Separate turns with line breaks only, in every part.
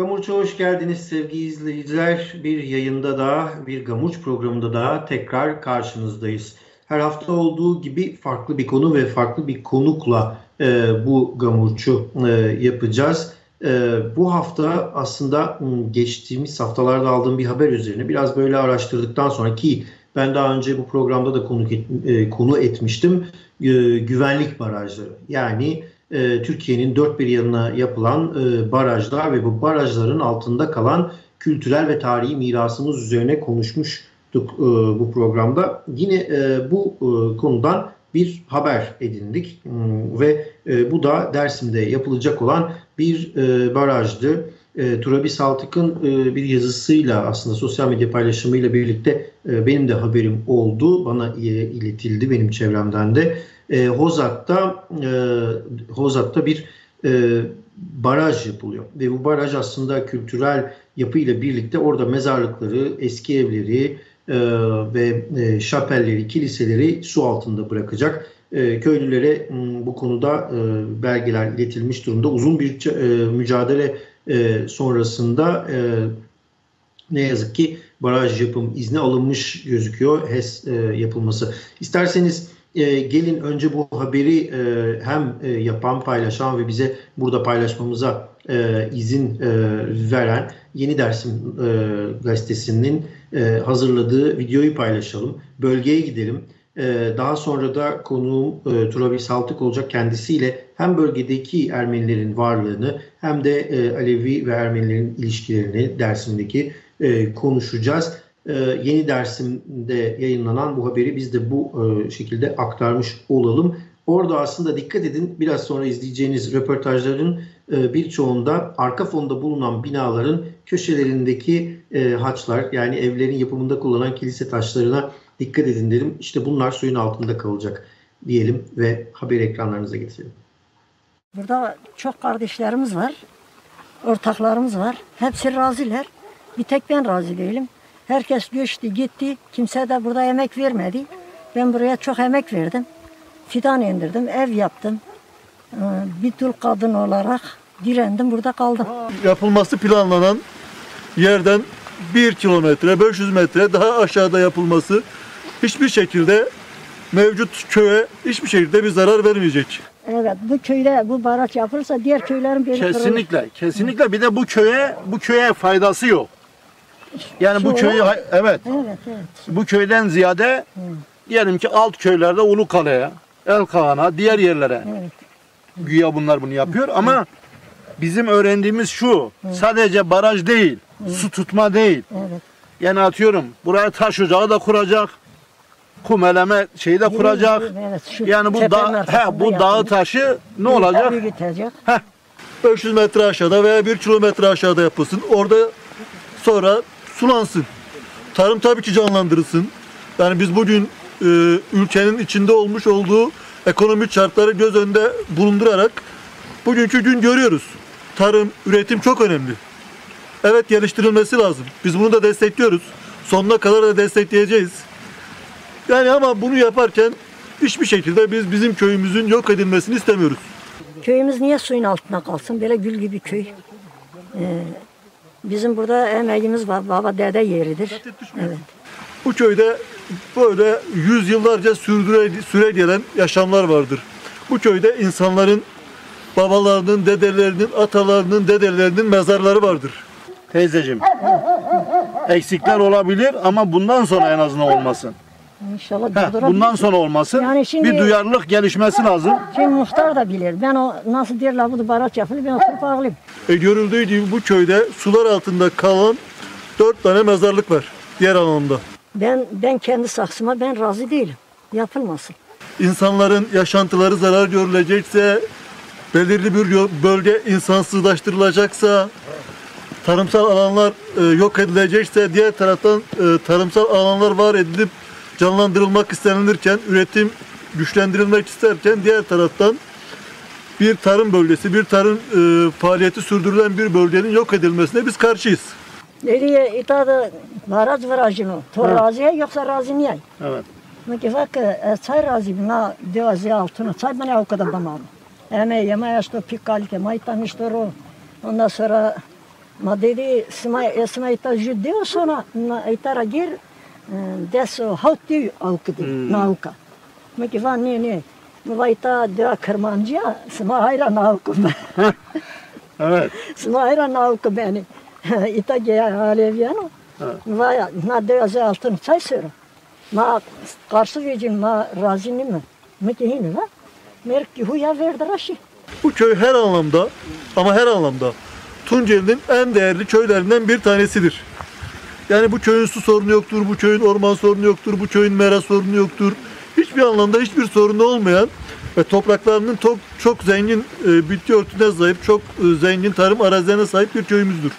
Gamurç'a hoş geldiniz sevgili izleyiciler. Bir yayında daha, bir Gamurç programında daha tekrar karşınızdayız. Her hafta olduğu gibi farklı bir konu ve farklı bir konukla e, bu Gamurç'u e, yapacağız. E, bu hafta aslında geçtiğimiz haftalarda aldığım bir haber üzerine biraz böyle araştırdıktan sonra ki ben daha önce bu programda da konu, e, konu etmiştim. E, güvenlik barajları. Yani e, Türkiye'nin dört bir yanına yapılan e, barajlar ve bu barajların altında kalan kültürel ve tarihi mirasımız üzerine konuşmuştuk e, bu programda. Yine e, bu e, konudan bir haber edindik hmm, ve e, bu da Dersim'de yapılacak olan bir e, barajdı. E, Turabi Saltık'ın e, bir yazısıyla aslında sosyal medya paylaşımıyla birlikte e, benim de haberim oldu. Bana e, iletildi benim çevremden de e, Hozat'ta e, Hozat'ta bir e, baraj yapılıyor ve bu baraj aslında kültürel yapıyla birlikte orada mezarlıkları, eski evleri e, ve e, şapelleri, kiliseleri su altında bırakacak. E, köylülere m, bu konuda e, belgeler iletilmiş durumda. Uzun bir e, mücadele e, sonrasında e, ne yazık ki baraj yapım izni alınmış gözüküyor HES e, yapılması. İsterseniz e, gelin önce bu haberi e, hem e, yapan, paylaşan ve bize burada paylaşmamıza e, izin e, veren Yeni Dersim e, gazetesinin e, hazırladığı videoyu paylaşalım. Bölgeye gidelim. E, daha sonra da konuğum e, Turabi Saltık olacak kendisiyle hem bölgedeki Ermenilerin varlığını hem de e, Alevi ve Ermenilerin ilişkilerini Dersim'deki e, konuşacağız e, yeni dersimde yayınlanan bu haberi biz de bu şekilde aktarmış olalım. Orada aslında dikkat edin biraz sonra izleyeceğiniz röportajların birçoğunda arka fonda bulunan binaların köşelerindeki e, haçlar yani evlerin yapımında kullanılan kilise taşlarına dikkat edin derim. İşte bunlar suyun altında kalacak diyelim ve haber ekranlarınıza getirelim.
Burada çok kardeşlerimiz var, ortaklarımız var. Hepsi razılar. Bir tek ben razı değilim. Herkes göçtü gitti. Kimse de burada emek vermedi. Ben buraya çok emek verdim. Fidan indirdim, ev yaptım. Ee, bir dul kadın olarak direndim, burada kaldım.
Yapılması planlanan yerden 1 kilometre, 500 metre daha aşağıda yapılması hiçbir şekilde mevcut köye hiçbir şekilde bir zarar vermeyecek.
Evet, bu köyde bu baraj yapılırsa diğer köylerin beni
Kesinlikle, kesinlikle bir de bu köye bu köye faydası yok. Yani bu
Şu
köyü evet.
Evet, evet.
bu köyden ziyade diyelim ki alt köylerde Ulukale'ye, Elkahan'a, diğer yerlere
Evet.
güya bunlar bunu yapıyor ama bizim öğrendiğimiz şu sadece baraj değil, su tutma değil.
Evet.
Yani atıyorum buraya taş ocağı da kuracak. Kum eleme şeyi de kuracak.
Evet, şu
Yani bu da he, bu dağı taşı ne olacak?
Büyütecek.
500 metre aşağıda veya 1 kilometre aşağıda yapılsın. Orada sonra sulansın. Tarım tabii ki canlandırılsın. Yani biz bugün e, ülkenin içinde olmuş olduğu ekonomik şartları göz önünde bulundurarak bugünkü gün görüyoruz. Tarım, üretim çok önemli. Evet geliştirilmesi lazım. Biz bunu da destekliyoruz. Sonuna kadar da destekleyeceğiz. Yani ama bunu yaparken hiçbir şekilde biz bizim köyümüzün yok edilmesini istemiyoruz.
Köyümüz niye suyun altında kalsın? Böyle gül gibi köy. Ee, bizim burada emeğimiz var. Baba dede yeridir. Evet.
Bu köyde böyle yüzyıllarca sürdüre, süre gelen yaşamlar vardır. Bu köyde insanların babalarının, dedelerinin, atalarının, dedelerinin mezarları vardır.
Teyzeciğim. Eksikler olabilir ama bundan sonra en azından olmasın.
İnşallah
Heh, bundan sonra olmasın.
Yani şimdi-
Bir duyarlılık gelişmesi lazım.
Şimdi muhtar da bilir. Ben o nasıl derler bu baraj yapılır ben oturup ağlayayım.
E görüldüğü gibi bu köyde sular altında kalan dört tane mezarlık var diğer anlamda.
Ben ben kendi saksıma ben razı değilim. Yapılmasın.
İnsanların yaşantıları zarar görülecekse, belirli bir bölge insansızlaştırılacaksa, tarımsal alanlar e, yok edilecekse, diğer taraftan e, tarımsal alanlar var edilip canlandırılmak istenilirken, üretim güçlendirilmek isterken diğer taraftan bir tarım bölgesi, bir tarım e, faaliyeti sürdürülen bir bölgenin yok edilmesine biz karşıyız.
Nereye itadı baraj virajını. To razıya yoksa razı niye?
Evet.
Çünkü bak e, çay razı bina devazı altına. Çay bana o kadar tamam. Eme yeme yaşta pik kalite maytan işte o. Ondan sonra Ma dedi sma sma ita judeo sonra itara gir e, deso hauti alkıdı nauka. Ma ki van ne ne. Ma ita dea kırmancıya sma hayra nauka.
Evet.
Sma hayra nauka beni. ita geya aleviyano. Ma na dea ze altın çay sürü. Ma karşı vecin ma razini mi? Ma ki hini va. Merk ki huya verdi raşi.
Bu köy her anlamda ama her anlamda Tunceli'nin en değerli köylerinden bir tanesidir. Yani bu köyün su sorunu yoktur, bu köyün orman sorunu yoktur, bu köyün mera sorunu yoktur. Hiçbir anlamda hiçbir sorunu olmayan ve topraklarının çok, çok zengin e, bitki örtüne sahip, çok e, zengin tarım arazilerine sahip bir köyümüzdür.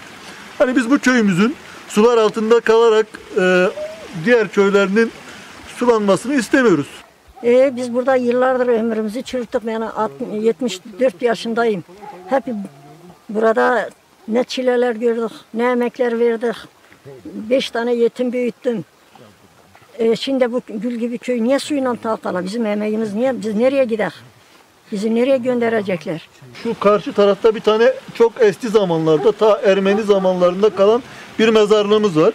Hani biz bu köyümüzün sular altında kalarak e, diğer köylerinin sulanmasını istemiyoruz.
Ee, biz burada yıllardır ömrümüzü çürüttük. Ben 60 74 yaşındayım. Hep burada ne çileler gördük, ne emekler verdik. Beş tane yetim büyüttüm. Ee, şimdi bu gül gibi köy niye suyla talkala? Bizim emeğimiz niye? Biz nereye gider? Bizi nereye gönderecekler?
Şu karşı tarafta bir tane çok eski zamanlarda ta Ermeni zamanlarında kalan bir mezarlığımız var.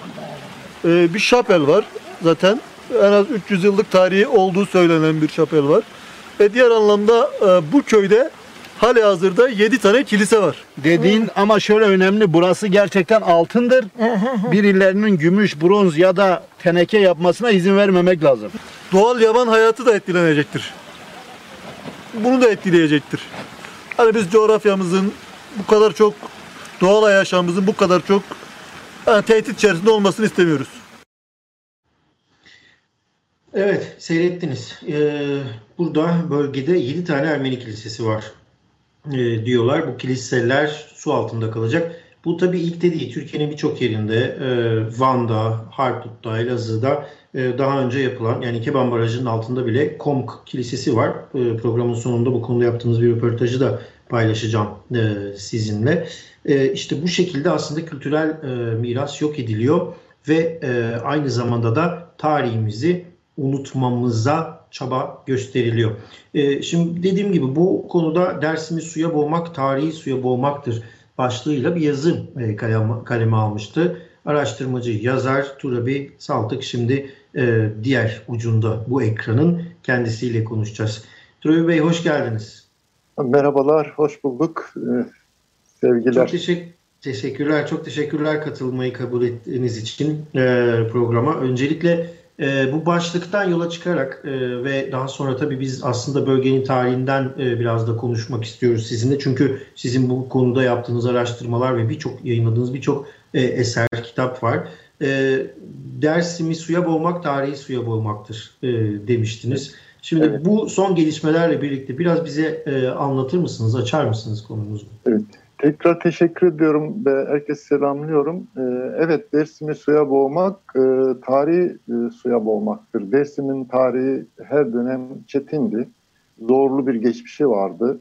Ee, bir şapel var zaten. En az 300 yıllık tarihi olduğu söylenen bir şapel var. Ve diğer anlamda e, bu köyde hali hazırda 7 tane kilise var.
Dediğin ama şöyle önemli. Burası gerçekten altındır. Birilerinin gümüş, bronz ya da teneke yapmasına izin vermemek lazım.
Doğal yaban hayatı da etkilenecektir. Bunu da etkileyecektir. Hani biz coğrafyamızın bu kadar çok doğal yaşamımızın bu kadar çok yani tehdit içerisinde olmasını istemiyoruz.
Evet, seyrettiniz. Ee, burada bölgede 7 tane Ermeni kilisesi var ee, diyorlar. Bu kiliseler su altında kalacak. Bu tabii ilk de değil. Türkiye'nin birçok yerinde, e, Van'da, Harput'ta, Elazığ'da e, daha önce yapılan, yani Keban Barajı'nın altında bile Komk Kilisesi var. E, programın sonunda bu konuda yaptığımız bir röportajı da paylaşacağım e, sizinle. E, işte bu şekilde aslında kültürel e, miras yok ediliyor ve e, aynı zamanda da tarihimizi unutmamıza çaba gösteriliyor. E, şimdi dediğim gibi bu konuda dersimi suya boğmak, tarihi suya boğmaktır başlığıyla bir yazı e, kaleme, kaleme almıştı. Araştırmacı yazar Turabi Saltık şimdi e, diğer ucunda bu ekranın kendisiyle konuşacağız. Turabi Bey hoş geldiniz.
Merhabalar, hoş bulduk. Ee, sevgiler.
Çok teşekkür, teşekkürler, çok teşekkürler katılmayı kabul ettiğiniz için e, programa. Öncelikle e, bu başlıktan yola çıkarak e, ve daha sonra tabii biz aslında bölgenin tarihinden e, biraz da konuşmak istiyoruz sizinle. Çünkü sizin bu konuda yaptığınız araştırmalar ve birçok yayınladığınız birçok e, eser, kitap var. E, dersimi suya boğmak, tarihi suya boğmaktır e, demiştiniz. Şimdi
Evet.
bu son gelişmelerle birlikte biraz bize e, anlatır mısınız, açar mısınız konumuzu?
Tekrar teşekkür ediyorum ve herkese selamlıyorum. Ee, evet, Dersim'i suya boğmak, e, tarihi e, suya boğmaktır. Dersim'in tarihi her dönem çetindi. Zorlu bir geçmişi vardı.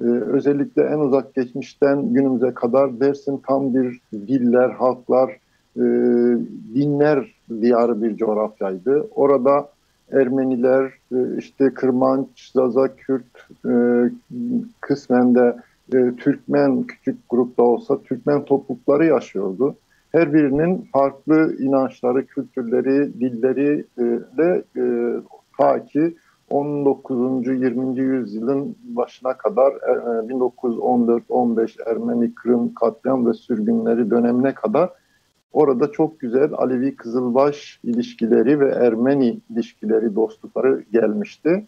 Ee, özellikle en uzak geçmişten günümüze kadar Dersim tam bir diller, halklar, e, dinler diyarı bir coğrafyaydı. Orada Ermeniler, işte Kırmanç, Zaza, Kürt, kısmen de e, Türkmen küçük grupta olsa Türkmen toplulukları yaşıyordu. Her birinin farklı inançları, kültürleri, dilleri e, de e, ta ki 19. 20. yüzyılın başına kadar e, 1914-15 Ermeni Kırım katliam ve sürgünleri dönemine kadar orada çok güzel Alevi Kızılbaş ilişkileri ve Ermeni ilişkileri, dostlukları gelmişti.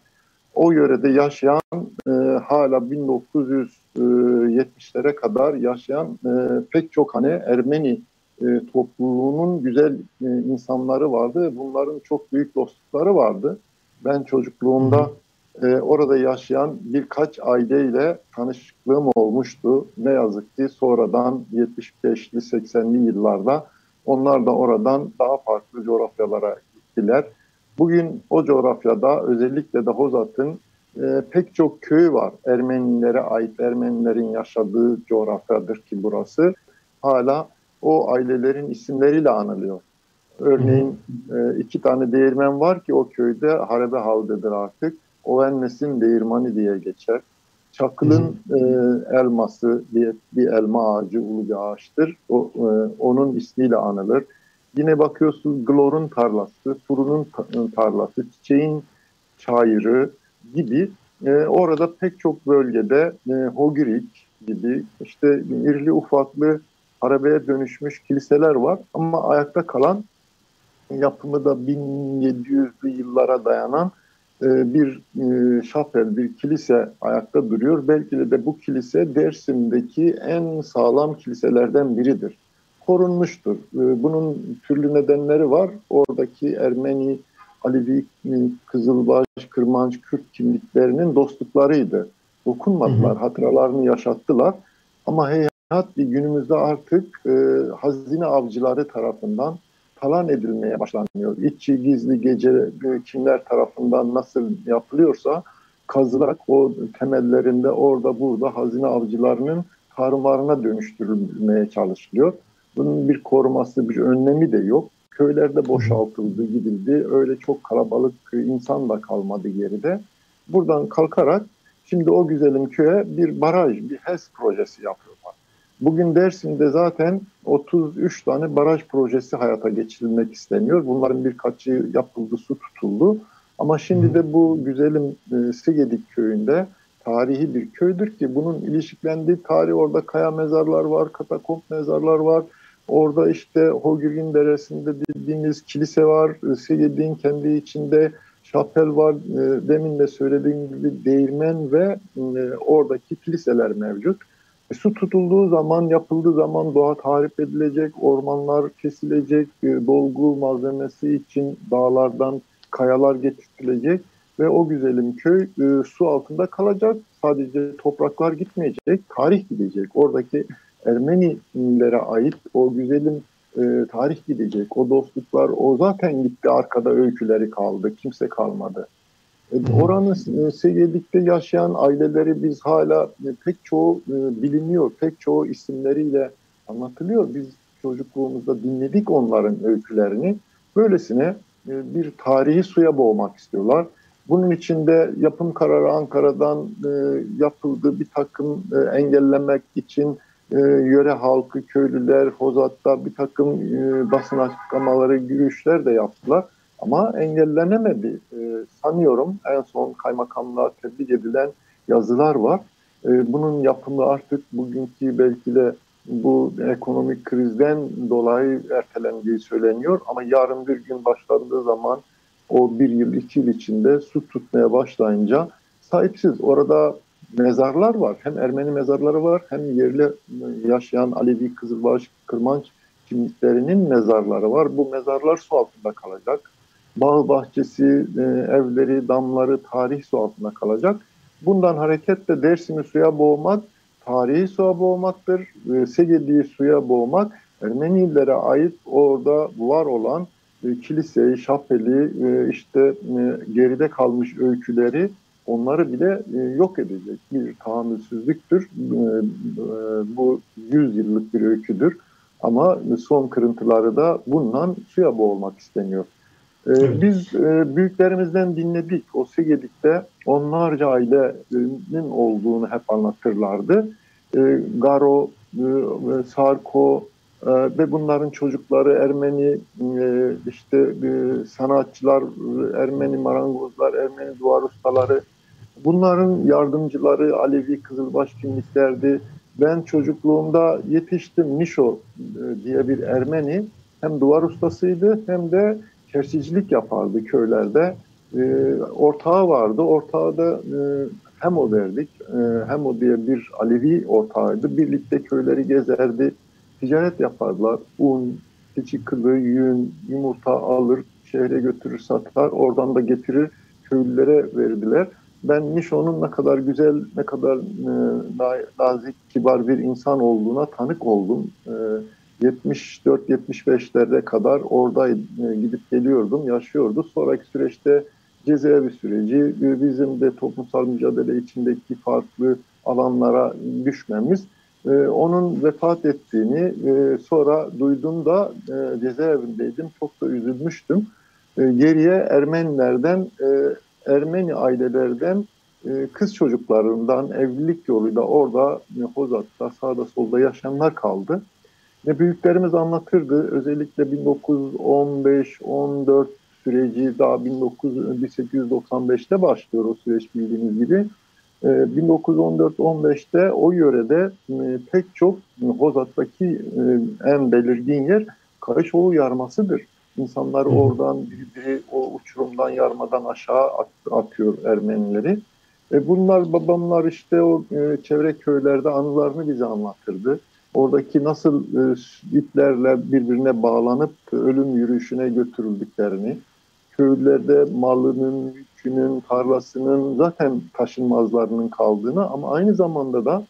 O yörede yaşayan e, hala 1970'lere kadar yaşayan e, pek çok hani Ermeni e, topluluğunun güzel e, insanları vardı. Bunların çok büyük dostlukları vardı. Ben çocukluğumda e, orada yaşayan birkaç aileyle tanışıklığım olmuştu. Ne yazık ki sonradan 75'li 80'li yıllarda onlar da oradan daha farklı coğrafyalara gittiler. Bugün o coğrafyada özellikle de Hozat'ın e, pek çok köyü var. Ermenilere ait, Ermenilerin yaşadığı coğrafyadır ki burası. Hala o ailelerin isimleriyle anılıyor. Örneğin e, iki tane değirmen var ki o köyde Harebe Havde'dir artık. Ovennes'in değirmani diye geçer. Çakıl'ın e, elması diye bir elma ağacı ulu bir ağaçtır. O, e, onun ismiyle anılır. Yine bakıyorsunuz Glor'un tarlası, Furun'un tarlası, Çiçeğin çayırı gibi e, orada pek çok bölgede e, Hogirik gibi işte irili ufaklı arabaya dönüşmüş kiliseler var ama ayakta kalan yapımı da 1700'lü yıllara dayanan e, bir e, şapel, bir kilise ayakta duruyor. Belki de bu kilise Dersim'deki en sağlam kiliselerden biridir. Korunmuştur. E, bunun türlü nedenleri var. Oradaki Ermeni, Alevi, Kızılbaş, Kırmanç, Kürt kimliklerinin dostluklarıydı. Dokunmadılar, hatıralarını yaşattılar. Ama heyhat bir günümüzde artık hazine avcıları tarafından talan edilmeye başlanıyor. İçi gizli gece kimler tarafından nasıl yapılıyorsa kazılarak o temellerinde orada burada hazine avcılarının tarımlarına dönüştürülmeye çalışılıyor. Bunun bir koruması, bir önlemi de yok. Köylerde boşaltıldı, gidildi. Öyle çok kalabalık insan da kalmadı geride. Buradan kalkarak şimdi o güzelim köye bir baraj, bir HES projesi yapıyorlar. Bugün Dersim'de zaten 33 tane baraj projesi hayata geçirilmek isteniyor. Bunların birkaçı yapıldı, su tutuldu. Ama şimdi de bu güzelim e, Sigedik köyünde tarihi bir köydür ki bunun ilişkilendiği tarih orada kaya mezarlar var, katakomb mezarlar var. Orada işte Hogül'ün deresinde bildiğimiz kilise var. E, Sigedik'in kendi içinde şapel var. E, demin de söylediğim gibi değirmen ve e, oradaki kiliseler mevcut. E, su tutulduğu zaman, yapıldığı zaman doğa tahrip edilecek, ormanlar kesilecek, e, dolgu malzemesi için dağlardan kayalar getirtilecek ve o güzelim köy su altında kalacak. Sadece topraklar gitmeyecek, tarih gidecek. Oradaki Ermenilere ait o güzelim e, tarih gidecek. O dostluklar o zaten gitti arkada öyküleri kaldı. Kimse kalmadı. E, oranın e, Segedik'te yaşayan aileleri biz hala e, pek çoğu biliniyor, pek çoğu isimleriyle anlatılıyor. Biz çocukluğumuzda dinledik onların öykülerini. Böylesine bir tarihi suya boğmak istiyorlar. Bunun içinde yapım kararı Ankara'dan yapıldı bir takım engellemek için yöre halkı, köylüler, Hozat'ta bir takım basın açıklamaları, yürüyüşler de yaptılar. Ama engellenemedi. E, sanıyorum en son kaymakamlığa tebliğ edilen yazılar var. E, bunun yapımı artık bugünkü belki de bu ekonomik krizden dolayı ertelendiği söyleniyor. Ama yarın bir gün başlandığı zaman o bir yıl, iki yıl içinde su tutmaya başlayınca sahipsiz. Orada mezarlar var. Hem Ermeni mezarları var hem yerli yaşayan Alevi, Kızılbaş, Kırmanç kimliklerinin mezarları var. Bu mezarlar su altında kalacak bağ bahçesi, e, evleri, damları tarih su altında kalacak. Bundan hareketle Dersim'i suya boğmak, tarihi suya boğmaktır. E, Segedi'yi suya boğmak, Ermenilere ait orada var olan e, kiliseyi, şapeli, işte geride kalmış öyküleri onları bile e, yok edecek bir tahammülsüzlüktür. E, e, bu yüz yıllık bir öyküdür. Ama son kırıntıları da bundan suya boğulmak isteniyor. Ee, biz e, büyüklerimizden dinledik. O Segedik'te onlarca ailenin olduğunu hep anlatırlardı. E, Garo, e, Sarko e, ve bunların çocukları Ermeni e, işte e, sanatçılar, Ermeni marangozlar, Ermeni duvar ustaları bunların yardımcıları Alevi Kızılbaş kimliklerdi. Ben çocukluğumda yetiştim Nişo e, diye bir Ermeni hem duvar ustasıydı hem de tersicilik yapardı köylerde. E, ortağı vardı. Ortağı da e, hem o verdik hem o diye bir Alevi ortağıydı. Birlikte köyleri gezerdi. Ticaret yaparlar. Un, keçi kılı, yün, yumurta alır, şehre götürür satar. Oradan da getirir köylülere verdiler. Ben Nişo'nun ne kadar güzel, ne kadar e, nazik, kibar bir insan olduğuna tanık oldum. E, 74-75'lere kadar orada e, gidip geliyordum, yaşıyordu. Sonraki süreçte cezaevi süreci, bizim de toplumsal mücadele içindeki farklı alanlara düşmemiz, e, onun vefat ettiğini e, sonra duydum da cezaevindeydim. Çok da üzülmüştüm. Geriye Ermenilerden, Ermeni ailelerden e, kız çocuklarından evlilik yoluyla orada e, Hozat'ta sağda solda yaşayanlar kaldı. Ve büyüklerimiz anlatırdı. Özellikle 1915-14 süreci daha 19, 1895'te başlıyor o süreç bildiğiniz gibi. 1914-15'te o yörede pek çok Hozat'taki en belirgin yer Kayışoğlu yarmasıdır. İnsanlar oradan birbiri o uçurumdan yarmadan aşağı atıyor Ermenileri. E bunlar babamlar işte o e, çevre köylerde anılarını bize anlatırdı. Oradaki nasıl e, iplerle birbirine bağlanıp ölüm yürüyüşüne götürüldüklerini, köylerde malının, yükünün, tarlasının zaten taşınmazlarının kaldığını ama aynı zamanda da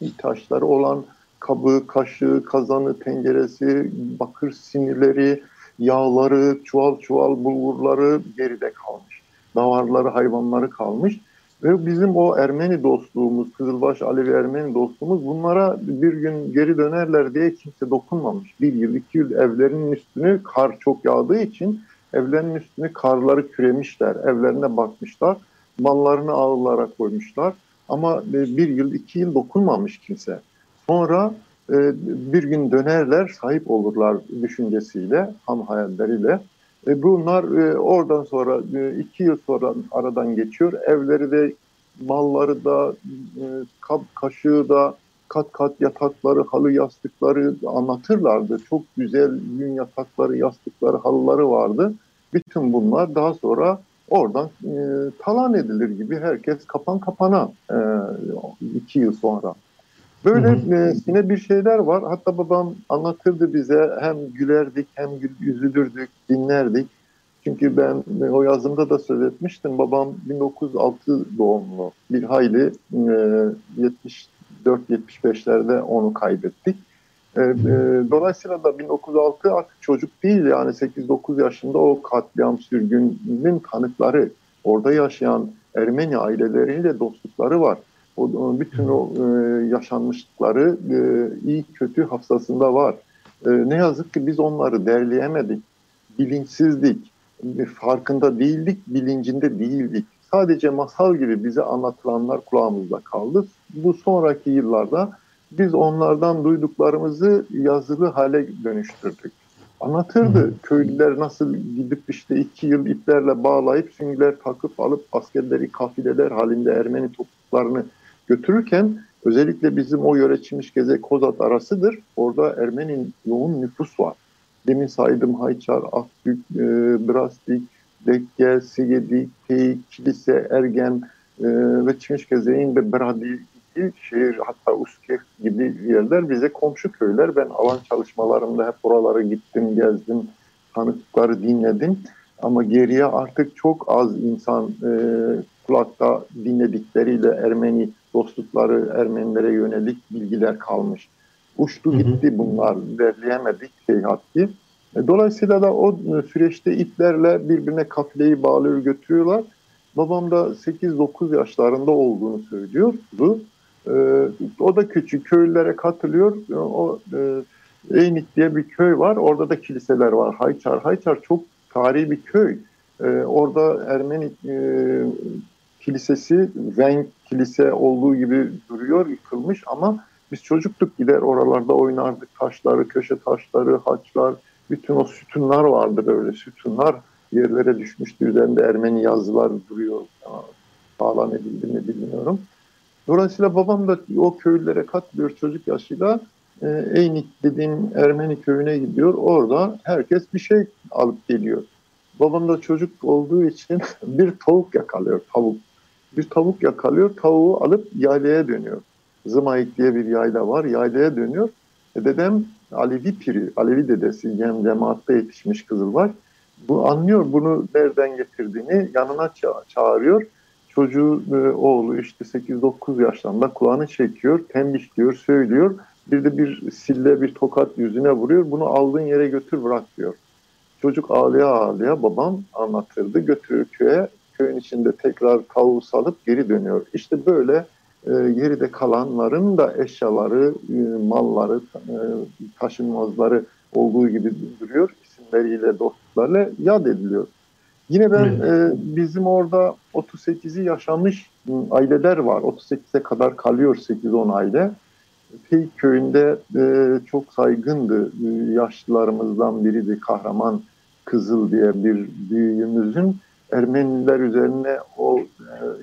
ihtiyaçları olan kabı, kaşığı, kazanı, tenceresi, bakır sinirleri, yağları, çuval çuval bulgurları geride kalmış. Davarları, hayvanları kalmış. Ve bizim o Ermeni dostluğumuz, Kızılbaş Alevi Ermeni dostluğumuz bunlara bir gün geri dönerler diye kimse dokunmamış. Bir yıl, iki yıl evlerinin üstünü kar çok yağdığı için evlerinin üstünü karları küremişler. Evlerine bakmışlar. Mallarını ağırlara koymuşlar. Ama bir yıl, iki yıl dokunmamış kimse. Sonra e, bir gün dönerler, sahip olurlar düşüncesiyle, ham hayalleriyle. E, bunlar e, oradan sonra iki yıl sonra aradan geçiyor. Evleri de, malları da, kap kaşığı da, kat kat yatakları, halı yastıkları anlatırlardı. Çok güzel yün yatakları, yastıkları, halıları vardı. Bütün bunlar daha sonra oradan e, talan edilir gibi herkes kapan kapana e, iki yıl sonra. Böyle hı yine bir şeyler var. Hatta babam anlatırdı bize hem gülerdik hem üzülürdük, dinlerdik. Çünkü ben o yazımda da söz etmiştim. Babam 1906 doğumlu bir hayli 74-75'lerde onu kaybettik. Dolayısıyla da 1906 artık çocuk değil yani 8-9 yaşında o katliam sürgünün tanıkları. Orada yaşayan Ermeni aileleriyle dostlukları var o, bütün o e, yaşanmışlıkları e, iyi kötü hafızasında var. E, ne yazık ki biz onları derleyemedik. Bilinçsizdik, e, farkında değildik, bilincinde değildik. Sadece masal gibi bize anlatılanlar kulağımızda kaldı. Bu sonraki yıllarda biz onlardan duyduklarımızı yazılı hale dönüştürdük. Anlatırdı köylüler nasıl gidip işte iki yıl iplerle bağlayıp süngüler takıp alıp askerleri kafileler halinde Ermeni topluluklarını götürürken özellikle bizim o yöre Çimişgeze Kozat arasıdır. Orada Ermeni yoğun nüfus var. Demin saydım Hayçar, Akbük, e, Brastik, Dekke, Sigedik, Teyik, Kilise, Ergen e, ve Çimişgeze'nin ve Bradi şehir hatta Uskek gibi yerler bize komşu köyler. Ben alan çalışmalarımda hep oralara gittim, gezdim, tanıklıkları dinledim. Ama geriye artık çok az insan e, kulakta dinledikleriyle Ermeni dostlukları Ermenilere yönelik bilgiler kalmış. Uçtu gitti bunlar, derleyemedik seyahati. E, dolayısıyla da o süreçte iplerle birbirine kafileyi bağlıyor götürüyorlar. Babam da 8-9 yaşlarında olduğunu söylüyordu. E, o da küçük köylülere katılıyor. O e, Eynik diye bir köy var. Orada da kiliseler var. Hayçar. Hayçar çok tarihi bir köy. orada Ermeni kilisesi renk kilise olduğu gibi duruyor, yıkılmış ama biz çocukluk gider oralarda oynardık. Taşları, köşe taşları, haçlar, bütün o sütunlar vardı böyle sütunlar yerlere düşmüştü. Üzerinde Ermeni yazılar duruyor. Sağlam edildi mi bilmiyorum. Dolayısıyla babam da o köylere katılıyor çocuk yaşıyla. E, Eynik dediğim Ermeni köyüne gidiyor. Orada herkes bir şey alıp geliyor. Babam da çocuk olduğu için bir tavuk yakalıyor, tavuk bir tavuk yakalıyor, tavuğu alıp yaylaya dönüyor. Zımayık diye bir yayla var, yaylaya dönüyor. E dedem Alevi piri, Alevi dedesi, yani cemaatte yetişmiş kızıl var. Bu anlıyor bunu nereden getirdiğini, yanına ça- çağırıyor. Çocuğu, e, oğlu işte 8-9 yaşlarında kulağını çekiyor, tembihliyor, söylüyor. Bir de bir sille bir tokat yüzüne vuruyor. Bunu aldığın yere götür bırak diyor. Çocuk ağlaya ağlaya babam anlatırdı. Götürüyor köye köyün içinde tekrar tavuğu salıp geri dönüyor. İşte böyle e, geride kalanların da eşyaları, e, malları, e, taşınmazları olduğu gibi duruyor. İsimleriyle, dostlarla yad ediliyor. Yine ben e, bizim orada 38'i yaşamış aileler var. 38'e kadar kalıyor 8-10 aile. Feyk köyünde e, çok saygındı. E, yaşlılarımızdan biriydi Kahraman Kızıl diye bir büyüğümüzün Ermeniler üzerine o e,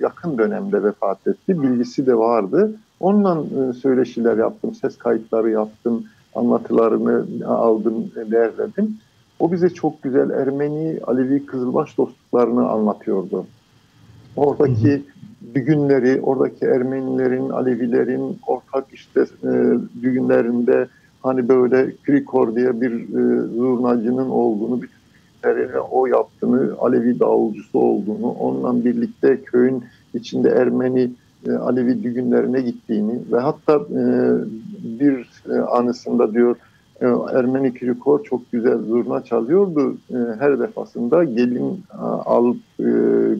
yakın dönemde vefat etti. Bilgisi de vardı. Onunla e, söyleşiler yaptım, ses kayıtları yaptım, anlatılarını aldım, değerledim. O bize çok güzel Ermeni, Alevi, Kızılbaş dostluklarını anlatıyordu. Oradaki düğünleri, oradaki Ermenilerin, Alevilerin ortak işte e, düğünlerinde hani böyle Krikor diye bir e, zurnacının olduğunu, düğünlerini o yaptığını, Alevi davulcusu olduğunu, onunla birlikte köyün içinde Ermeni e, Alevi düğünlerine gittiğini ve hatta e, bir e, anısında diyor Ermeni Krikor çok güzel zurna çalıyordu. Her defasında gelin alıp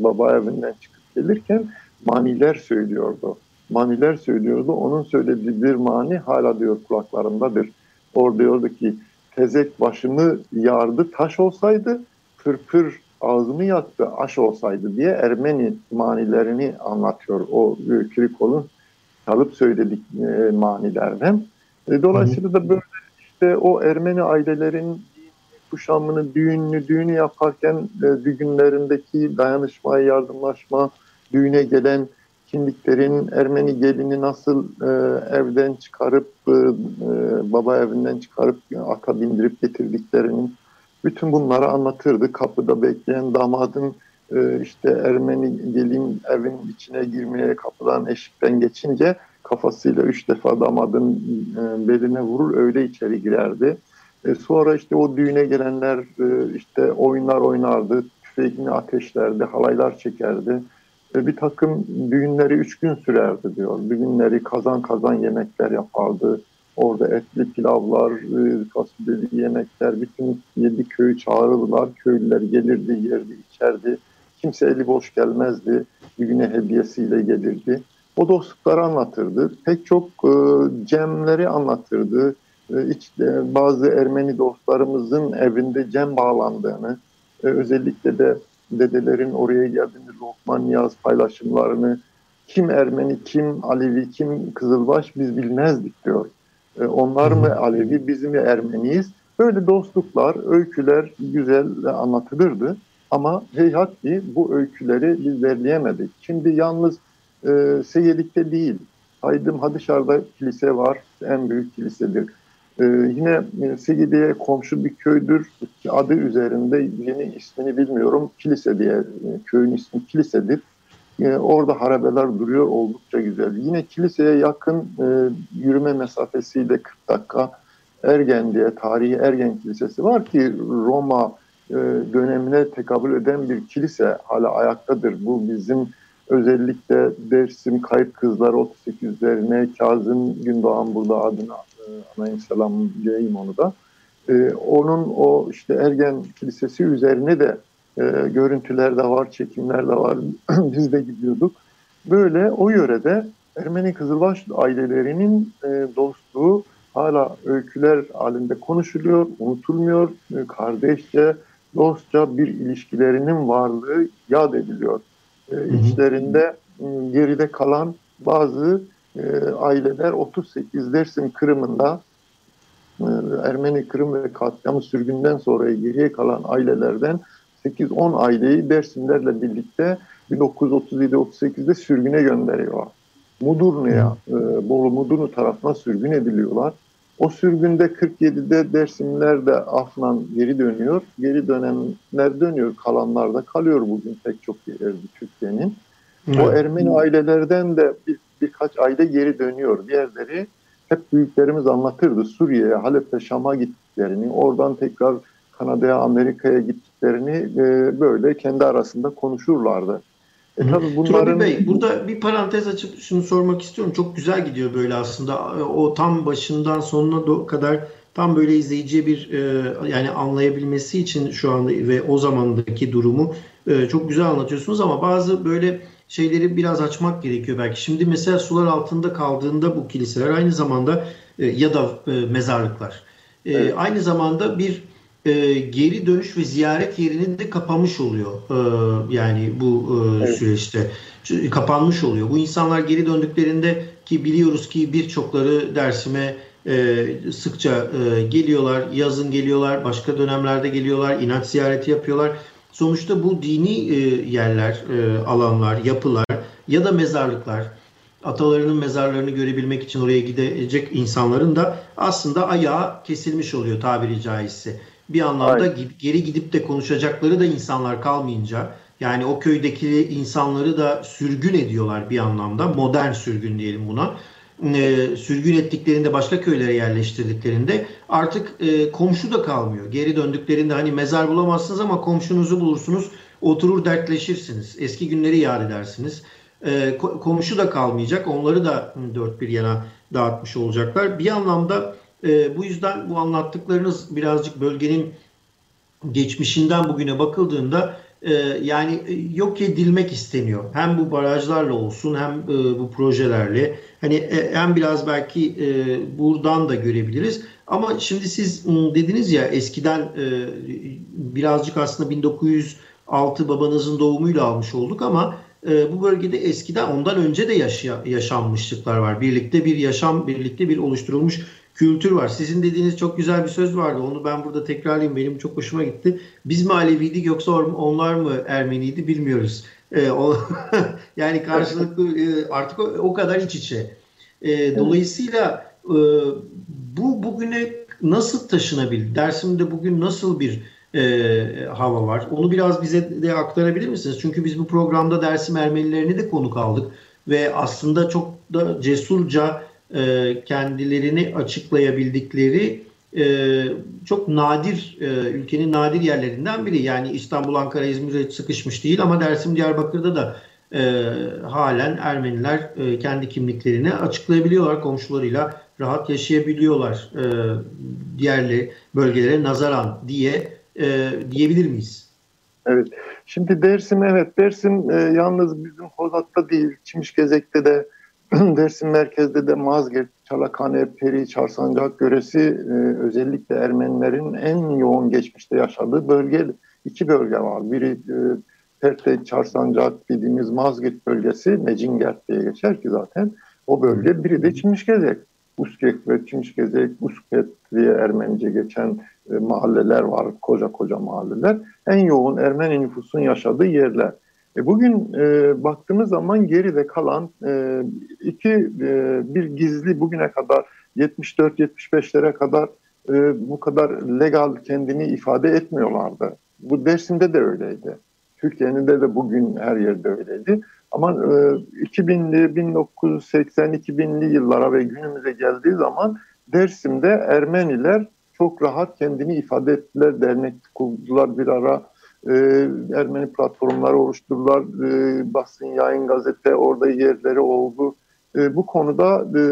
baba evinden çıkıp gelirken maniler söylüyordu. Maniler söylüyordu. Onun söylediği bir mani hala diyor kulaklarımdadır. Orada diyordu ki tezek başımı yardı taş olsaydı pırpır ağzımı yaktı aş olsaydı diye Ermeni manilerini anlatıyor o Krikol'un çalıp söyledik e, manilerden. E, dolayısıyla da böyle işte o Ermeni ailelerin kuşamını, düğününü, düğünü yaparken e, düğünlerindeki dayanışma, yardımlaşma, düğüne gelen kimliklerin Ermeni gelini nasıl e, evden çıkarıp e, e, baba evinden çıkarıp ata bindirip getirdiklerinin bütün bunları anlatırdı. Kapıda bekleyen damadın e, işte Ermeni gelin evin içine girmeye kapıdan eşikten geçince kafasıyla üç defa damadın e, beline vurur öyle içeri girerdi. E, sonra işte o düğüne gelenler e, işte oyunlar oynardı, tüfeğini ateşlerdi, halaylar çekerdi. Bir takım düğünleri üç gün sürerdi diyor. Düğünleri kazan kazan yemekler yapardı. Orada etli pilavlar, e, fasulyeli yemekler, bütün yedi köyü çağırırlar. Köylüler gelirdi, yerdi, içerdi. Kimse eli boş gelmezdi. Düğüne hediyesiyle gelirdi. O dostlukları anlatırdı. Pek çok e, cemleri anlatırdı. E, işte bazı Ermeni dostlarımızın evinde cem bağlandığını, e, özellikle de dedelerin oraya geldiğinde Lokman Niyaz paylaşımlarını kim Ermeni, kim Alevi, kim Kızılbaş biz bilmezdik diyor. E, onlar mı Alevi, biz mi Ermeniyiz? Böyle dostluklar, öyküler güzel anlatılırdı. Ama heyhat ki bu öyküleri biz derleyemedik. Şimdi yalnız e, Seyelik'te değil, Haydım Hadışar'da kilise var, en büyük kilisedir. Ee, yine e, Segidi'ye komşu bir köydür. Adı üzerinde yeni ismini bilmiyorum. Kilise diye e, köyün ismi kilisedir. E, orada harabeler duruyor oldukça güzel. Yine kiliseye yakın e, yürüme mesafesiyle 40 dakika Ergen diye tarihi Ergen Kilisesi var ki Roma e, dönemine tekabül eden bir kilise hala ayaktadır. Bu bizim özellikle Dersim Kayıp Kızlar 38'lerine Kazım Gündoğan burada adına anayım selam diyeyim onu da. E, onun o işte Ergen Kilisesi üzerine de e, görüntüler de var, çekimler de var. Biz de gidiyorduk. Böyle o yörede Ermeni Kızılbaş ailelerinin e, dostluğu hala öyküler halinde konuşuluyor, unutulmuyor. E, kardeşçe, dostça bir ilişkilerinin varlığı yad ediliyor. E, içlerinde e, geride kalan bazı e, aileler 38 Dersim Kırım'ında e, Ermeni Kırım ve katliamı sürgünden sonra geriye kalan ailelerden 8-10 aileyi Dersimlerle birlikte 1937-38'de sürgüne gönderiyor. Mudurnu'ya, e, Bolu Mudurnu tarafına sürgün ediliyorlar. O sürgünde 47'de Dersimler de Afnan geri dönüyor. Geri dönenler dönüyor, kalanlar da kalıyor bugün pek çok yerde Türkiye'nin. O Ermeni ailelerden de bir birkaç ayda geri dönüyor. Diğerleri hep büyüklerimiz anlatırdı. Suriye'ye, Halep'e, Şam'a gittiklerini, oradan tekrar Kanada'ya, Amerika'ya gittiklerini e, böyle kendi arasında konuşurlardı.
E tabii bunların... Bey, burada bir parantez açıp şunu sormak istiyorum. Çok güzel gidiyor böyle aslında. O tam başından sonuna kadar tam böyle izleyiciye bir e, yani anlayabilmesi için şu anda ve o zamandaki durumu e, çok güzel anlatıyorsunuz ama bazı böyle şeyleri biraz açmak gerekiyor belki. Şimdi mesela sular altında kaldığında bu kiliseler aynı zamanda e, ya da e, mezarlıklar. E, evet. Aynı zamanda bir e, geri dönüş ve ziyaret yerini de kapamış oluyor. E, yani bu e, evet. süreçte kapanmış oluyor. Bu insanlar geri döndüklerinde ki biliyoruz ki birçokları Dersim'e e, sıkça e, geliyorlar. Yazın geliyorlar, başka dönemlerde geliyorlar, inanç ziyareti yapıyorlar. Sonuçta bu dini e, yerler, e, alanlar, yapılar ya da mezarlıklar atalarının mezarlarını görebilmek için oraya gidecek insanların da aslında ayağı kesilmiş oluyor tabiri caizse. Bir anlamda Aynen. geri gidip de konuşacakları da insanlar kalmayınca yani o köydeki insanları da sürgün ediyorlar bir anlamda. Modern sürgün diyelim buna. E, sürgün ettiklerinde başka köylere yerleştirdiklerinde artık e, komşu da kalmıyor. Geri döndüklerinde hani mezar bulamazsınız ama komşunuzu bulursunuz. Oturur dertleşirsiniz. Eski günleri yad edersiniz. E, komşu da kalmayacak. Onları da dört bir yana dağıtmış olacaklar. Bir anlamda e, bu yüzden bu anlattıklarınız birazcık bölgenin geçmişinden bugüne bakıldığında yani e, yok edilmek isteniyor. Hem bu barajlarla olsun hem e, bu projelerle. Hani e, hem biraz belki e, buradan da görebiliriz. Ama şimdi siz dediniz ya eskiden e, birazcık aslında 1906 babanızın doğumuyla almış olduk ama e, bu bölgede eskiden ondan önce de yaşaya, yaşanmışlıklar var. Birlikte bir yaşam, birlikte bir oluşturulmuş kültür var. Sizin dediğiniz çok güzel bir söz vardı. Onu ben burada tekrarlayayım. Benim çok hoşuma gitti. Biz mi Aleviydik yoksa onlar mı Ermeniydi bilmiyoruz. E, o, yani karşılıklı e, artık o, o kadar iç içe. E, dolayısıyla e, bu bugüne nasıl taşınabildi? Dersimde bugün nasıl bir e, hava var? Onu biraz bize de aktarabilir misiniz? Çünkü biz bu programda Dersim Ermenilerini de konuk aldık ve aslında çok da cesurca e, kendilerini açıklayabildikleri e, çok nadir e, ülkenin nadir yerlerinden biri. Yani İstanbul, Ankara, İzmir'e sıkışmış değil ama Dersim, Diyarbakır'da da e, halen Ermeniler e, kendi kimliklerini açıklayabiliyorlar. Komşularıyla rahat yaşayabiliyorlar e, diğerli bölgelere nazaran diye e, diyebilir miyiz?
Evet. Şimdi Dersim evet Dersim e, yalnız bizim Hozat'ta değil Çimişgezek'te de Dersim merkezde de Mazgirt, Çalakhane, Peri, Çarsancak göresi e, özellikle Ermenilerin en yoğun geçmişte yaşadığı bölge, iki bölge var. Biri e, Perte, Çarsancak dediğimiz Mazgirt bölgesi, Mecingert diye geçer ki zaten o bölge. Biri de Çimişgezek. Uskek ve Çimişgezek, Usket diye Ermenice geçen e, mahalleler var, koca koca mahalleler. En yoğun Ermeni nüfusun yaşadığı yerler. E bugün e, baktığımız zaman geride kalan e, iki e, bir gizli bugüne kadar 74-75'lere kadar e, bu kadar legal kendini ifade etmiyorlardı. Bu Dersim'de de öyleydi. Türkiye'nin de de bugün her yerde öyleydi. Ama e, 2000'li, 1980 2000'li yıllara ve günümüze geldiği zaman Dersim'de Ermeniler çok rahat kendini ifade ettiler. Dernek kurdular bir ara e, Ermeni platformları oluşturdular. E, basın, yayın, gazete orada yerleri oldu. E, bu konuda e,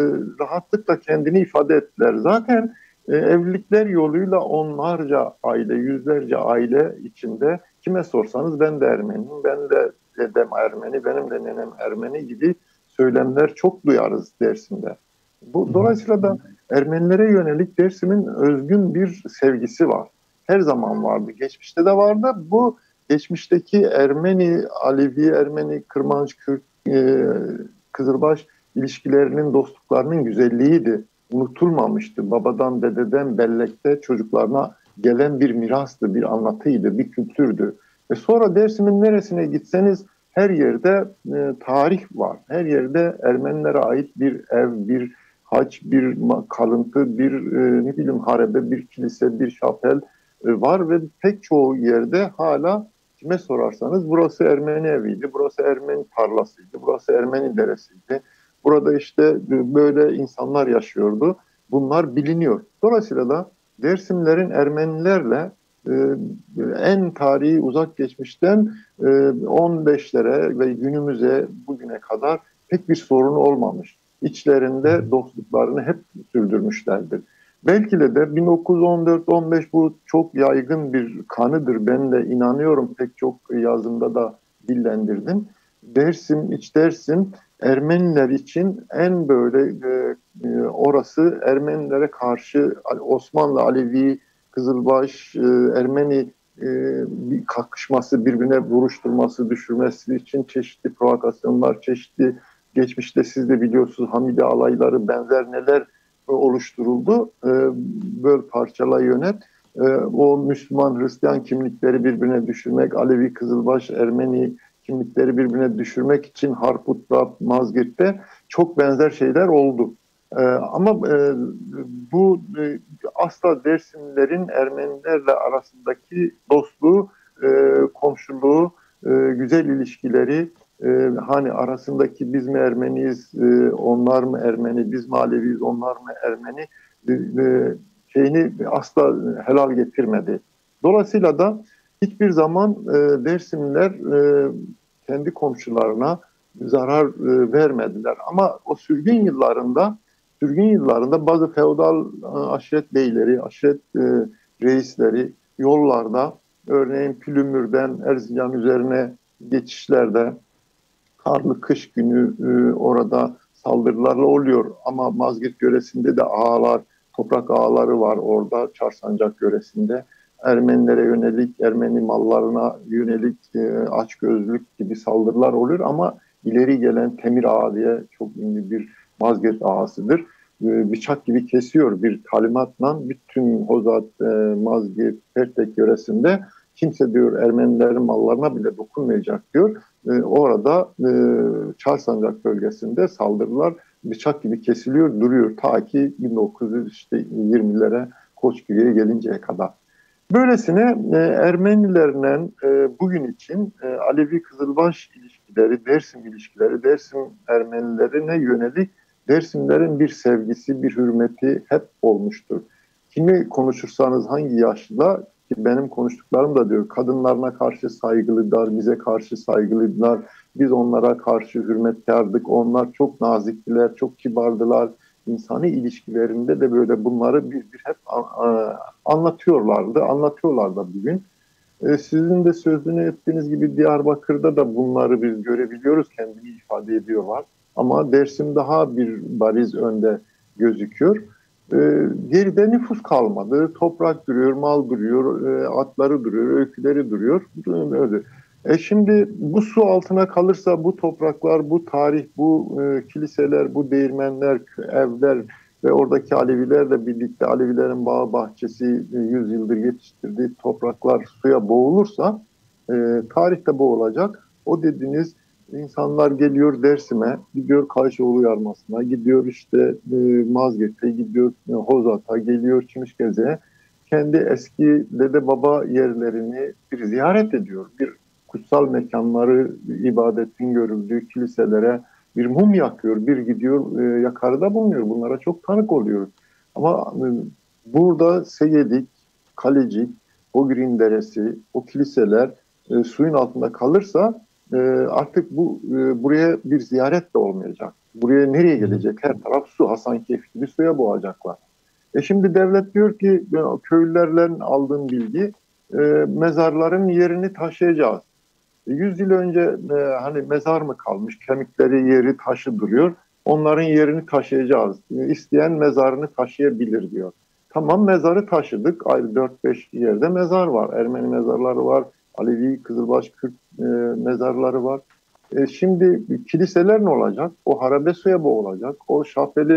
rahatlıkla kendini ifade ettiler. Zaten e, evlilikler yoluyla onlarca aile, yüzlerce aile içinde kime sorsanız ben de Ermeniyim, ben de dedem Ermeni, benim de nenem Ermeni gibi söylemler çok duyarız Dersim'de. Bu, dolayısıyla da Ermenilere yönelik Dersim'in özgün bir sevgisi var her zaman vardı. Geçmişte de vardı. Bu geçmişteki Ermeni, Alevi, Ermeni, Kırmanç, Kürt, e, Kızılbaş ilişkilerinin, dostluklarının güzelliğiydi. Unutulmamıştı. Babadan, dededen, bellekte çocuklarına gelen bir mirastı, bir anlatıydı, bir kültürdü. Ve sonra Dersim'in neresine gitseniz her yerde e, tarih var. Her yerde Ermenilere ait bir ev, bir haç, bir kalıntı, bir e, ne bileyim harebe, bir kilise, bir şapel, var ve pek çoğu yerde hala kime sorarsanız burası Ermeni eviydi, burası Ermeni tarlasıydı, burası Ermeni deresiydi. Burada işte böyle insanlar yaşıyordu. Bunlar biliniyor. Dolayısıyla da Dersimlerin Ermenilerle e, en tarihi uzak geçmişten e, 15'lere ve günümüze bugüne kadar pek bir sorun olmamış. İçlerinde dostluklarını hep sürdürmüşlerdir. Belki de de 1914-15 bu çok yaygın bir kanıdır. Ben de inanıyorum pek çok yazımda da dillendirdim. Dersim, iç Dersim Ermeniler için en böyle e, e, orası Ermenilere karşı Osmanlı Alevi Kızılbaş, e, Ermeni e, bir kakışması, birbirine vuruşturması, düşürmesi için çeşitli provokasyonlar, çeşitli geçmişte siz de biliyorsunuz Hamide alayları benzer neler oluşturuldu. E, böl parçala yönet. E, o Müslüman Hristiyan kimlikleri birbirine düşürmek, Alevi Kızılbaş, Ermeni kimlikleri birbirine düşürmek için Harput'ta, Mazgirt'te çok benzer şeyler oldu. Ee, ama e, bu e, asla Dersimlilerin Ermenilerle arasındaki dostluğu, e, komşuluğu, güzel ilişkileri, e, hani arasındaki biz mi Ermeniyiz, e, onlar mı Ermeni, biz mi Aleviyiz, onlar mı Ermeni e, e, şeyini asla helal getirmedi. Dolayısıyla da hiçbir zaman e, Dersimliler e, kendi komşularına zarar e, vermediler. Ama o sürgün yıllarında sürgün yıllarında bazı feodal e, aşiret beyleri, aşiret e, reisleri yollarda örneğin Pülümür'den Erzincan üzerine geçişlerde karlı kış günü e, orada saldırılarla oluyor. Ama Mazgirt yöresinde de ağalar, toprak ağaları var orada Çarsancak yöresinde. Ermenilere yönelik, Ermeni mallarına yönelik e, açgözlük gibi saldırılar oluyor ama ileri gelen Temir Ağa diye çok ünlü bir Mazgirt ağasıdır. E, bıçak gibi kesiyor bir talimatla bütün Hozat, e, Mazgirt, Pertek yöresinde kimse diyor Ermenilerin mallarına bile dokunmayacak diyor. E, orada e, Çarsancak bölgesinde saldırılar bıçak gibi kesiliyor, duruyor ta ki 1920'lere Koçgiri'ye gelinceye kadar. Böylesine e, Ermenilerle e, bugün için e, Alevi Kızılbaş ilişkileri, Dersim ilişkileri, Dersim Ermenilerine yönelik Dersimlerin bir sevgisi, bir hürmeti hep olmuştur. Kimi konuşursanız hangi yaşta ki benim konuştuklarım da diyor kadınlarına karşı saygılılar, bize karşı saygılılar, biz onlara karşı hürmetkardık, onlar çok naziktiler, çok kibardılar. İnsani ilişkilerinde de böyle bunları bir bir hep anlatıyorlardı, anlatıyorlar da bugün. E, sizin de sözünü ettiğiniz gibi Diyarbakır'da da bunları biz görebiliyoruz, kendini ifade ediyorlar. Ama Dersim daha bir bariz önde gözüküyor. E, geride nüfus kalmadı. Toprak duruyor, mal duruyor, e, atları duruyor, öyküleri duruyor. Öyle. E şimdi bu su altına kalırsa bu topraklar, bu tarih, bu e, kiliseler, bu değirmenler, evler ve oradaki Alevilerle birlikte Alevilerin bağ bahçesi e, 100 yıldır yetiştirdiği topraklar suya boğulursa e, tarihte boğulacak. O dediğiniz insanlar geliyor Dersim'e, gidiyor Kayşoğlu Yarması'na, gidiyor işte e, Mazgirt'e, gidiyor e, Hozat'a, geliyor Çimişgeze'ye. Kendi eski dede baba yerlerini bir ziyaret ediyor. Bir kutsal mekanları, ibadetin görüldüğü kiliselere bir mum yakıyor, bir gidiyor e, yakarıda bulunuyor. Bunlara çok tanık oluyoruz. Ama e, burada Seyedik, Kalecik, Ogrin Deresi, o kiliseler e, suyun altında kalırsa e, artık bu e, buraya bir ziyaret de olmayacak. Buraya nereye gelecek? Her taraf su, Hasankeyf gibi suya boğacaklar. E şimdi devlet diyor ki köylülerle aldığım bilgi e, mezarların yerini taşıyacağız. 100 yıl önce e, hani mezar mı kalmış, kemikleri yeri taşı duruyor. Onların yerini taşıyacağız. E, isteyen mezarını taşıyabilir diyor. Tamam mezarı taşıdık. Ayrı 4-5 yerde mezar var. Ermeni mezarları var. Alevi, Kızılbaş, Kürt e, mezarları var. E, şimdi kiliseler ne olacak? O harabe suya boğulacak. O şafeli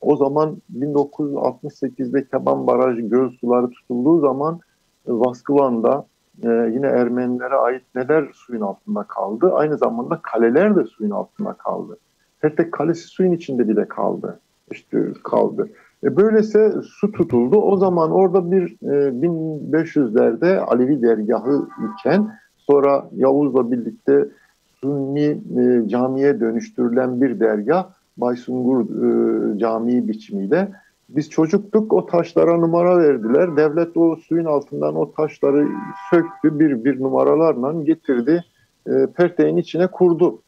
o zaman 1968'de Keban Barajı göz suları tutulduğu zaman e, Vaskıvan'da e, yine Ermenilere ait neler suyun altında kaldı. Aynı zamanda kaleler de suyun altında kaldı. Hatta kalesi suyun içinde bile kaldı. İşte kaldı. E böylese su tutuldu. O zaman orada bir e, 1500'lerde Alevi dergahı iken sonra Yavuz'la birlikte Sunni e, camiye dönüştürülen bir dergah Baysungur e, Camii biçimiyle biz çocuktuk o taşlara numara verdiler. Devlet o suyun altından o taşları söktü bir bir numaralarla getirdi. E, perteğin içine kurdu.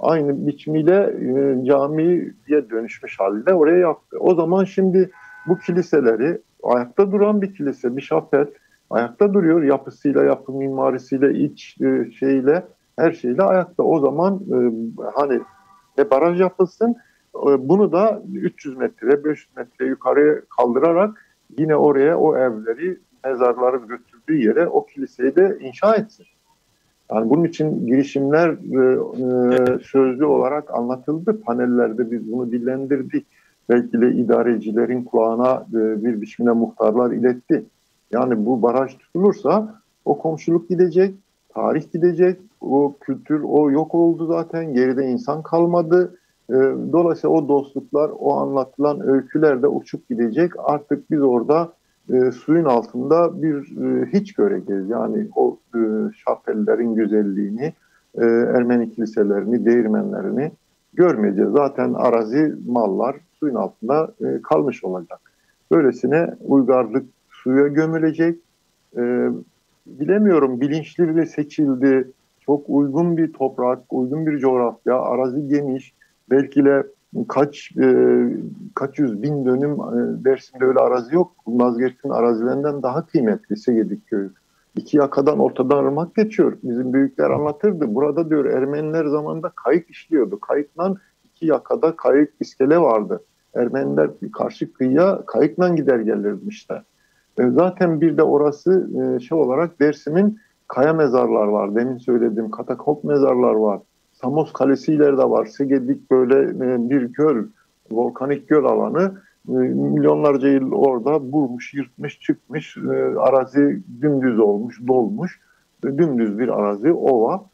Aynı biçimiyle e, camiye dönüşmüş halde oraya yaptı. O zaman şimdi bu kiliseleri ayakta duran bir kilise, bir şapel ayakta duruyor yapısıyla, yapı mimarisiyle, iç e, şeyle, her şeyle ayakta. O zaman e, hani ne baraj yapılsın ee, bunu da 300 metre, 500 metre yukarıya kaldırarak yine oraya o evleri mezarları götürdüğü yere o kiliseyi de inşa etsin. Yani bunun için girişimler e, e, sözlü olarak anlatıldı. Panellerde biz bunu dillendirdik. Belki de idarecilerin kulağına e, bir biçimde muhtarlar iletti. Yani bu baraj tutulursa o komşuluk gidecek, tarih gidecek, o kültür o yok oldu zaten. Geride insan kalmadı. E, dolayısıyla o dostluklar, o anlatılan öyküler de uçup gidecek. Artık biz orada e, suyun altında bir e, hiç göreceğiz. Yani o e, şapellerin güzelliğini, e, Ermeni kiliselerini, değirmenlerini görmeyeceğiz. Zaten arazi, mallar suyun altında e, kalmış olacak. Böylesine uygarlık suya gömülecek. E, bilemiyorum bilinçli ve seçildi. Çok uygun bir toprak, uygun bir coğrafya, arazi geniş. Belki de kaç e, kaç yüz bin dönüm e, Dersim'de öyle arazi yok. Vazgeçtin arazilerinden daha kıymetli Segedik köyü. İki yakadan ortadan ırmak geçiyor. Bizim büyükler anlatırdı. Burada diyor Ermeniler zamanında kayık işliyordu. Kayıkla iki yakada kayık iskele vardı. Ermeniler karşı kıyıya kayıkla gider gelirmişler. E, zaten bir de orası e, şey olarak Dersim'in kaya mezarlar var. Demin söylediğim katakop mezarlar var. Samos Kalesi ileride var. Segedik böyle e, bir göl, volkanik göl alanı. E, milyonlarca yıl orada vurmuş, yırtmış, çıkmış. E, arazi dümdüz olmuş, dolmuş. Dümdüz bir arazi, ova.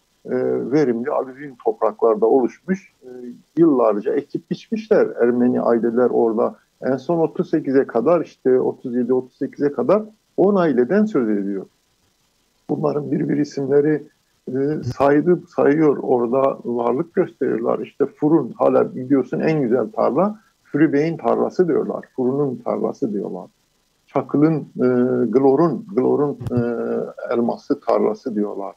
Verimli alüvyum topraklarda oluşmuş. Yıllarca ekip biçmişler. Ermeni aileler orada. En son 38'e kadar işte 37-38'e kadar 10 aileden söz ediyor. Bunların bir bir isimleri e, saydı, sayıyor orada varlık gösterirler. İşte Furun hala biliyorsun en güzel tarla Fürü Bey'in tarlası diyorlar. Furun'un tarlası diyorlar. Çakıl'ın, e, Glor'un, Glor'un e, elması tarlası diyorlar.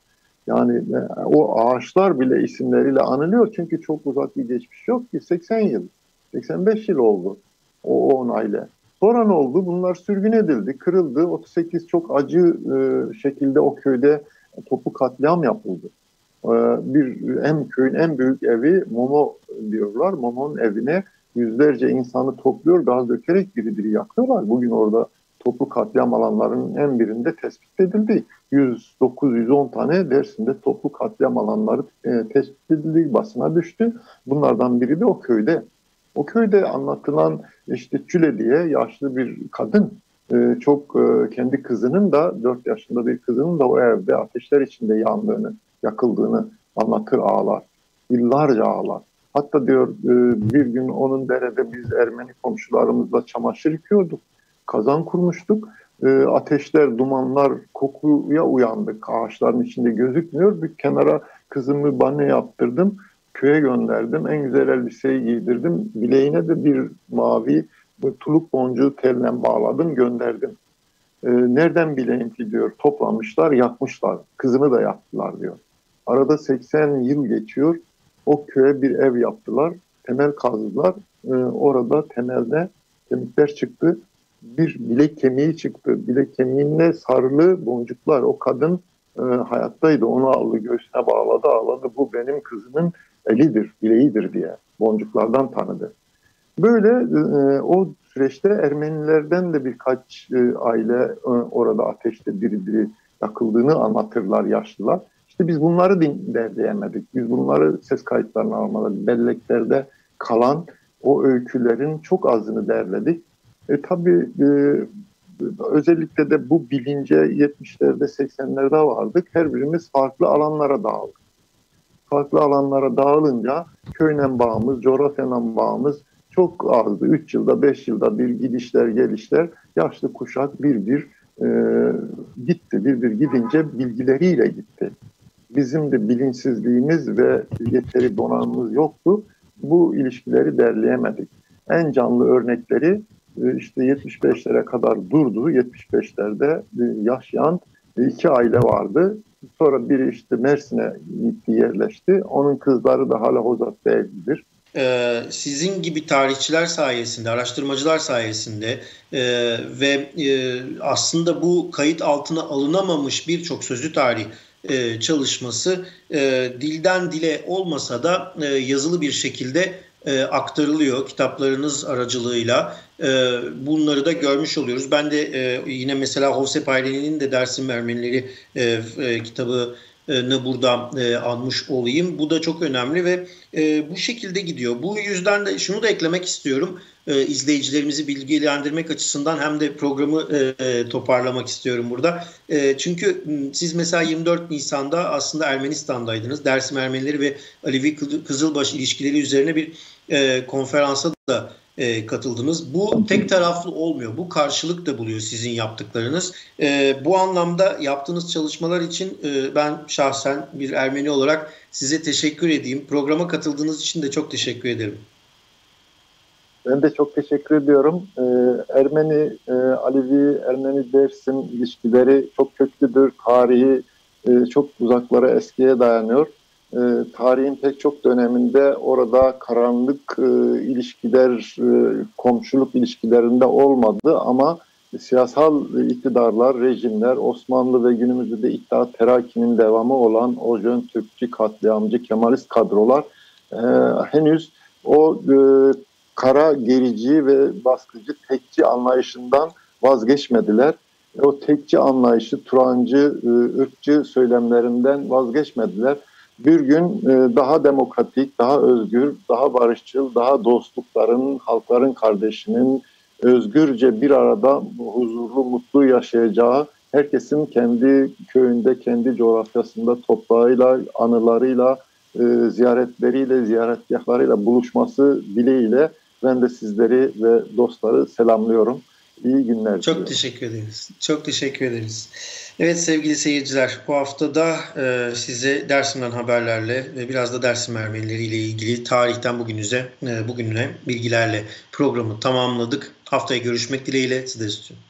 Yani e, o ağaçlar bile isimleriyle anılıyor çünkü çok uzak bir geçmiş yok ki 80 yıl, 85 yıl oldu o onayla. Sonra ne oldu? Bunlar sürgün edildi, kırıldı. 38 çok acı e, şekilde o köyde topu katliam yapıldı. Ee, bir hem köyün en büyük evi Momo diyorlar. Momo'nun evine yüzlerce insanı topluyor, gaz dökerek biri biri yakıyorlar. Bugün orada toplu katliam alanlarının en birinde tespit edildi. 109-110 tane Dersim'de toplu katliam alanları e, tespit edildi, basına düştü. Bunlardan biri de o köyde. O köyde anlatılan işte Çüle diye yaşlı bir kadın ee, çok e, kendi kızının da 4 yaşında bir kızının da o evde ateşler içinde yandığını, yakıldığını anlatır ağlar. Yıllarca ağlar. Hatta diyor e, bir gün onun derede biz Ermeni komşularımızla çamaşır yıkıyorduk. Kazan kurmuştuk. E, ateşler, dumanlar, kokuya uyandık. Ağaçların içinde gözükmüyor. Bir kenara kızımı banyo yaptırdım. Köye gönderdim. En güzel elbiseyi giydirdim. Bileğine de bir mavi tuluk boncuğu telle bağladım gönderdim. E, nereden bileyim ki diyor toplamışlar yakmışlar. Kızını da yaktılar diyor. Arada 80 yıl geçiyor. O köye bir ev yaptılar. Temel kazdılar. E, orada temelde kemikler çıktı. Bir bilek kemiği çıktı. Bilek kemiğinde sarılı boncuklar. O kadın e, hayattaydı. Onu aldı göğsüne bağladı ağladı. Bu benim kızımın elidir, bileğidir diye boncuklardan tanıdı. Böyle e, o süreçte Ermenilerden de birkaç e, aile e, orada ateşte biri biri yakıldığını anlatırlar yaşlılar. İşte biz bunları derleyemedik. Biz bunları ses kayıtlarına almadık. Belleklerde kalan o öykülerin çok azını derledik. E, tabii e, özellikle de bu bilince 70'lerde 80'lerde vardık. Her birimiz farklı alanlara dağıldık. Farklı alanlara dağılınca köyden bağımız, coğrafyadan bağımız çok azdı. 3 yılda 5 yılda bir gidişler gelişler yaşlı kuşak bir bir e, gitti. Bir bir gidince bilgileriyle gitti. Bizim de bilinçsizliğimiz ve yeteri donanımımız yoktu. Bu ilişkileri derleyemedik. En canlı örnekleri e, işte 75'lere kadar durdu. 75'lerde e, yaşayan iki aile vardı. Sonra biri işte Mersin'e gitti yerleşti. Onun kızları da hala Hozat'ta evlidir
e, sizin gibi tarihçiler sayesinde, araştırmacılar sayesinde e, ve e, aslında bu kayıt altına alınamamış birçok sözlü tarih e, çalışması e, dilden dile olmasa da e, yazılı bir şekilde e, aktarılıyor kitaplarınız aracılığıyla. e, bunları da görmüş oluyoruz. Ben de e, yine mesela Hosep Aylin'in de Dersim Ermenileri e, e, kitabı burada e, almış olayım. Bu da çok önemli ve e, bu şekilde gidiyor. Bu yüzden de şunu da eklemek istiyorum. E, izleyicilerimizi bilgilendirmek açısından hem de programı e, toparlamak istiyorum burada. E, çünkü siz mesela 24 Nisan'da aslında Ermenistan'daydınız. Dersim Ermenileri ve Alevi Kızılbaş ilişkileri üzerine bir e, konferansa da e, katıldınız. Bu tek taraflı olmuyor. Bu karşılık da buluyor sizin yaptıklarınız. E, bu anlamda yaptığınız çalışmalar için e, ben şahsen bir Ermeni olarak size teşekkür edeyim. Programa katıldığınız için de çok teşekkür ederim.
Ben de çok teşekkür ediyorum. Ee, Ermeni, e, Alevi, Ermeni Dersim ilişkileri çok köklüdür. Tarihi e, çok uzaklara eskiye dayanıyor e, tarihin pek çok döneminde orada karanlık e, ilişkiler, e, komşuluk ilişkilerinde olmadı ama siyasal iktidarlar, rejimler, Osmanlı ve günümüzde de İttihat Terakki'nin devamı olan o Jön Türkçü, katliamcı, Kemalist kadrolar e, henüz o e, kara gerici ve baskıcı tekçi anlayışından vazgeçmediler. O tekçi anlayışı, Turancı, e, ırkçı söylemlerinden vazgeçmediler bir gün e, daha demokratik, daha özgür, daha barışçıl, daha dostlukların, halkların kardeşinin özgürce bir arada huzurlu, mutlu yaşayacağı, herkesin kendi köyünde, kendi coğrafyasında toprağıyla, anılarıyla, e, ziyaretleriyle, ziyaretgahlarıyla buluşması dileğiyle ben de sizleri ve dostları selamlıyorum. İyi günler.
Çok diliyorum. teşekkür ederiz. Çok teşekkür ederiz. Evet sevgili seyirciler bu hafta da e, size Dersim'den haberlerle ve biraz da Dersim Ermenileri ile ilgili tarihten bugünüze, e, bugününe bilgilerle programı tamamladık. Haftaya görüşmek dileğiyle sizleri istiyorum.